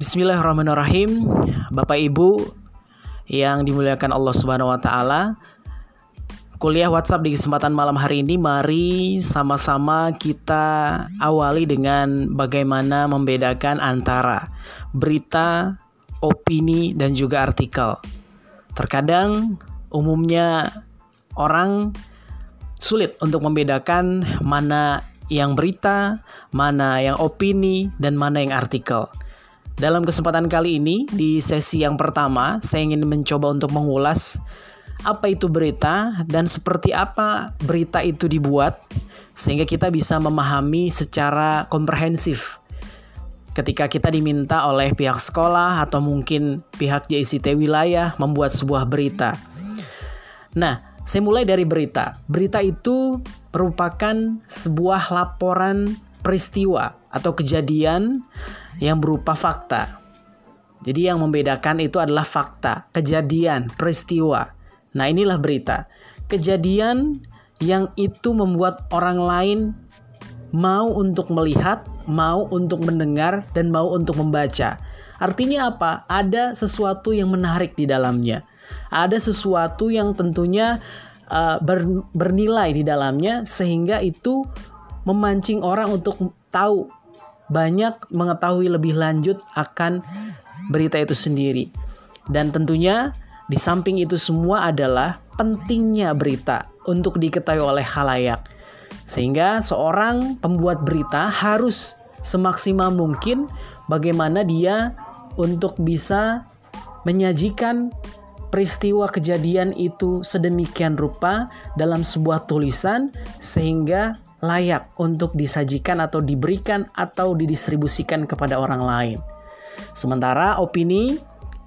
Bismillahirrahmanirrahim. Bapak Ibu yang dimuliakan Allah Subhanahu wa taala. Kuliah WhatsApp di kesempatan malam hari ini mari sama-sama kita awali dengan bagaimana membedakan antara berita, opini dan juga artikel. Terkadang umumnya orang sulit untuk membedakan mana yang berita, mana yang opini, dan mana yang artikel. Dalam kesempatan kali ini, di sesi yang pertama, saya ingin mencoba untuk mengulas apa itu berita dan seperti apa berita itu dibuat, sehingga kita bisa memahami secara komprehensif. Ketika kita diminta oleh pihak sekolah atau mungkin pihak JICT wilayah membuat sebuah berita. Nah, saya mulai dari berita. Berita itu merupakan sebuah laporan peristiwa atau kejadian yang berupa fakta. Jadi yang membedakan itu adalah fakta, kejadian, peristiwa. Nah, inilah berita. Kejadian yang itu membuat orang lain mau untuk melihat, mau untuk mendengar dan mau untuk membaca. Artinya apa? Ada sesuatu yang menarik di dalamnya. Ada sesuatu yang tentunya uh, ber, bernilai di dalamnya sehingga itu memancing orang untuk tahu banyak mengetahui lebih lanjut akan berita itu sendiri. Dan tentunya di samping itu semua adalah pentingnya berita untuk diketahui oleh halayak. Sehingga seorang pembuat berita harus semaksimal mungkin bagaimana dia untuk bisa menyajikan peristiwa kejadian itu sedemikian rupa dalam sebuah tulisan sehingga layak untuk disajikan atau diberikan atau didistribusikan kepada orang lain. Sementara opini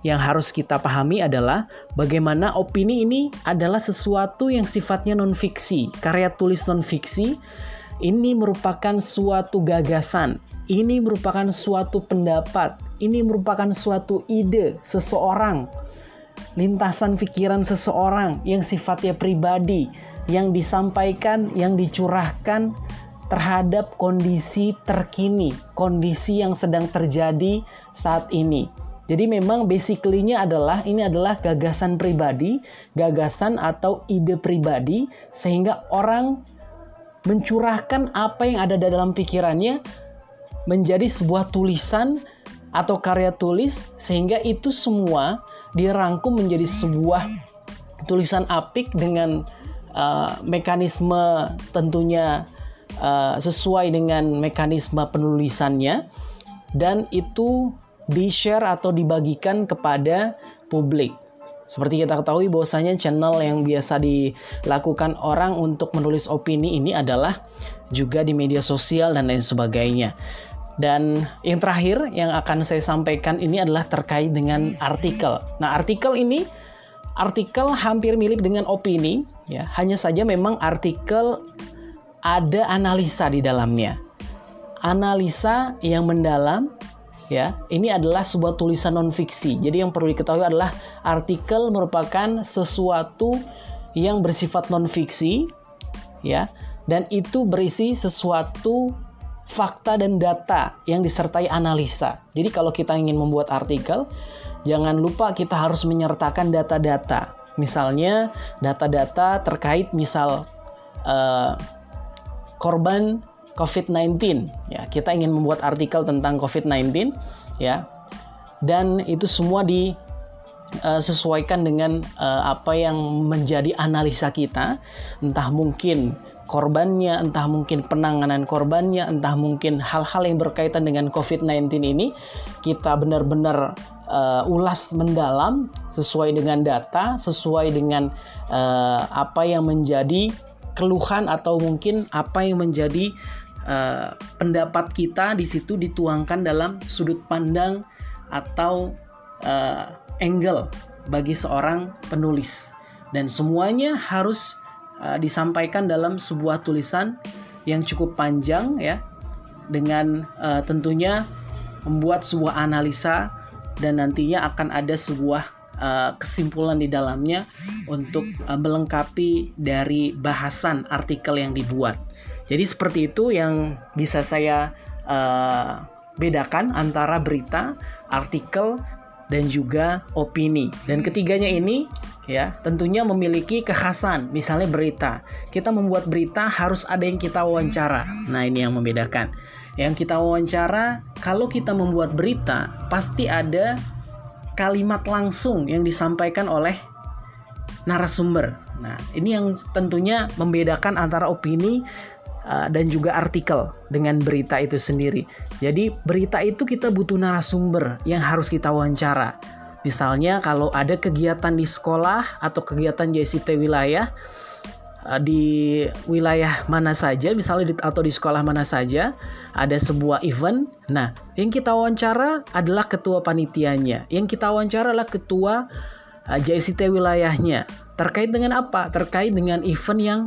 yang harus kita pahami adalah bagaimana opini ini adalah sesuatu yang sifatnya non-fiksi. Karya tulis non-fiksi ini merupakan suatu gagasan, ini merupakan suatu pendapat, ini merupakan suatu ide seseorang, lintasan pikiran seseorang yang sifatnya pribadi, yang disampaikan, yang dicurahkan terhadap kondisi terkini, kondisi yang sedang terjadi saat ini. Jadi memang basically-nya adalah ini adalah gagasan pribadi, gagasan atau ide pribadi sehingga orang mencurahkan apa yang ada dalam pikirannya menjadi sebuah tulisan atau karya tulis sehingga itu semua dirangkum menjadi sebuah tulisan apik dengan uh, mekanisme tentunya uh, sesuai dengan mekanisme penulisannya dan itu di-share atau dibagikan kepada publik. Seperti kita ketahui bahwasanya channel yang biasa dilakukan orang untuk menulis opini ini adalah juga di media sosial dan lain sebagainya. Dan yang terakhir yang akan saya sampaikan ini adalah terkait dengan artikel. Nah, artikel ini artikel hampir mirip dengan opini ya hanya saja memang artikel ada analisa di dalamnya. Analisa yang mendalam ya ini adalah sebuah tulisan non fiksi jadi yang perlu diketahui adalah artikel merupakan sesuatu yang bersifat non fiksi ya dan itu berisi sesuatu fakta dan data yang disertai analisa. Jadi kalau kita ingin membuat artikel jangan lupa kita harus menyertakan data-data. Misalnya data-data terkait misal uh, korban COVID-19 ya. Kita ingin membuat artikel tentang COVID-19 ya. Dan itu semua disesuaikan eh, dengan uh, apa yang menjadi analisa kita, entah mungkin korbannya, entah mungkin penanganan korbannya, entah mungkin hal-hal yang berkaitan dengan COVID-19 ini kita benar-benar uh, ulas mendalam sesuai dengan data, sesuai dengan uh, apa yang menjadi keluhan atau mungkin apa yang menjadi uh, pendapat kita di situ dituangkan dalam sudut pandang atau uh, angle bagi seorang penulis. Dan semuanya harus uh, disampaikan dalam sebuah tulisan yang cukup panjang ya dengan uh, tentunya membuat sebuah analisa dan nantinya akan ada sebuah uh, kesimpulan di dalamnya untuk uh, melengkapi dari bahasan artikel yang dibuat. Jadi seperti itu yang bisa saya uh, bedakan antara berita, artikel, dan juga opini. Dan ketiganya ini ya tentunya memiliki kekhasan. Misalnya berita, kita membuat berita harus ada yang kita wawancara. Nah ini yang membedakan. Yang kita wawancara, kalau kita membuat berita pasti ada kalimat langsung yang disampaikan oleh narasumber. Nah ini yang tentunya membedakan antara opini uh, dan juga artikel dengan berita itu sendiri. Jadi berita itu kita butuh narasumber yang harus kita wawancara. Misalnya kalau ada kegiatan di sekolah atau kegiatan JCT wilayah uh, di wilayah mana saja, misalnya di, atau di sekolah mana saja, ada sebuah event. Nah, yang kita wawancara adalah ketua panitianya. Yang kita wawancara adalah ketua uh, JCT wilayahnya. Terkait dengan apa? Terkait dengan event yang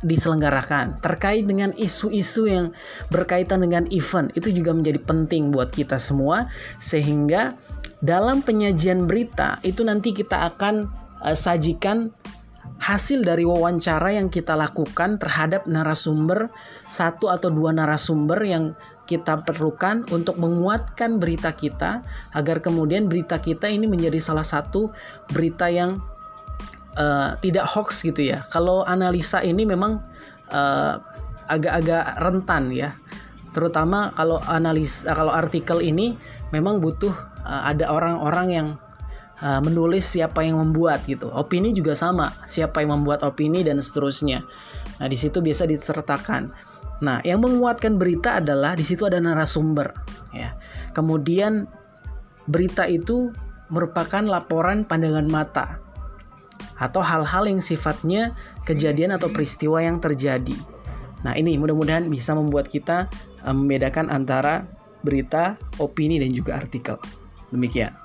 diselenggarakan terkait dengan isu-isu yang berkaitan dengan event. Itu juga menjadi penting buat kita semua sehingga dalam penyajian berita itu nanti kita akan uh, sajikan hasil dari wawancara yang kita lakukan terhadap narasumber satu atau dua narasumber yang kita perlukan untuk menguatkan berita kita agar kemudian berita kita ini menjadi salah satu berita yang uh, tidak hoax gitu ya. Kalau analisa ini memang eh, agak-agak rentan ya. Terutama kalau analis kalau artikel ini memang butuh uh, ada orang-orang yang uh, menulis siapa yang membuat gitu. Opini juga sama, siapa yang membuat opini dan seterusnya. Nah, di situ biasa disertakan. Nah, yang menguatkan berita adalah di situ ada narasumber ya. Kemudian berita itu merupakan laporan pandangan mata atau hal-hal yang sifatnya kejadian atau peristiwa yang terjadi. Nah, ini mudah-mudahan bisa membuat kita eh, membedakan antara berita, opini dan juga artikel. Demikian.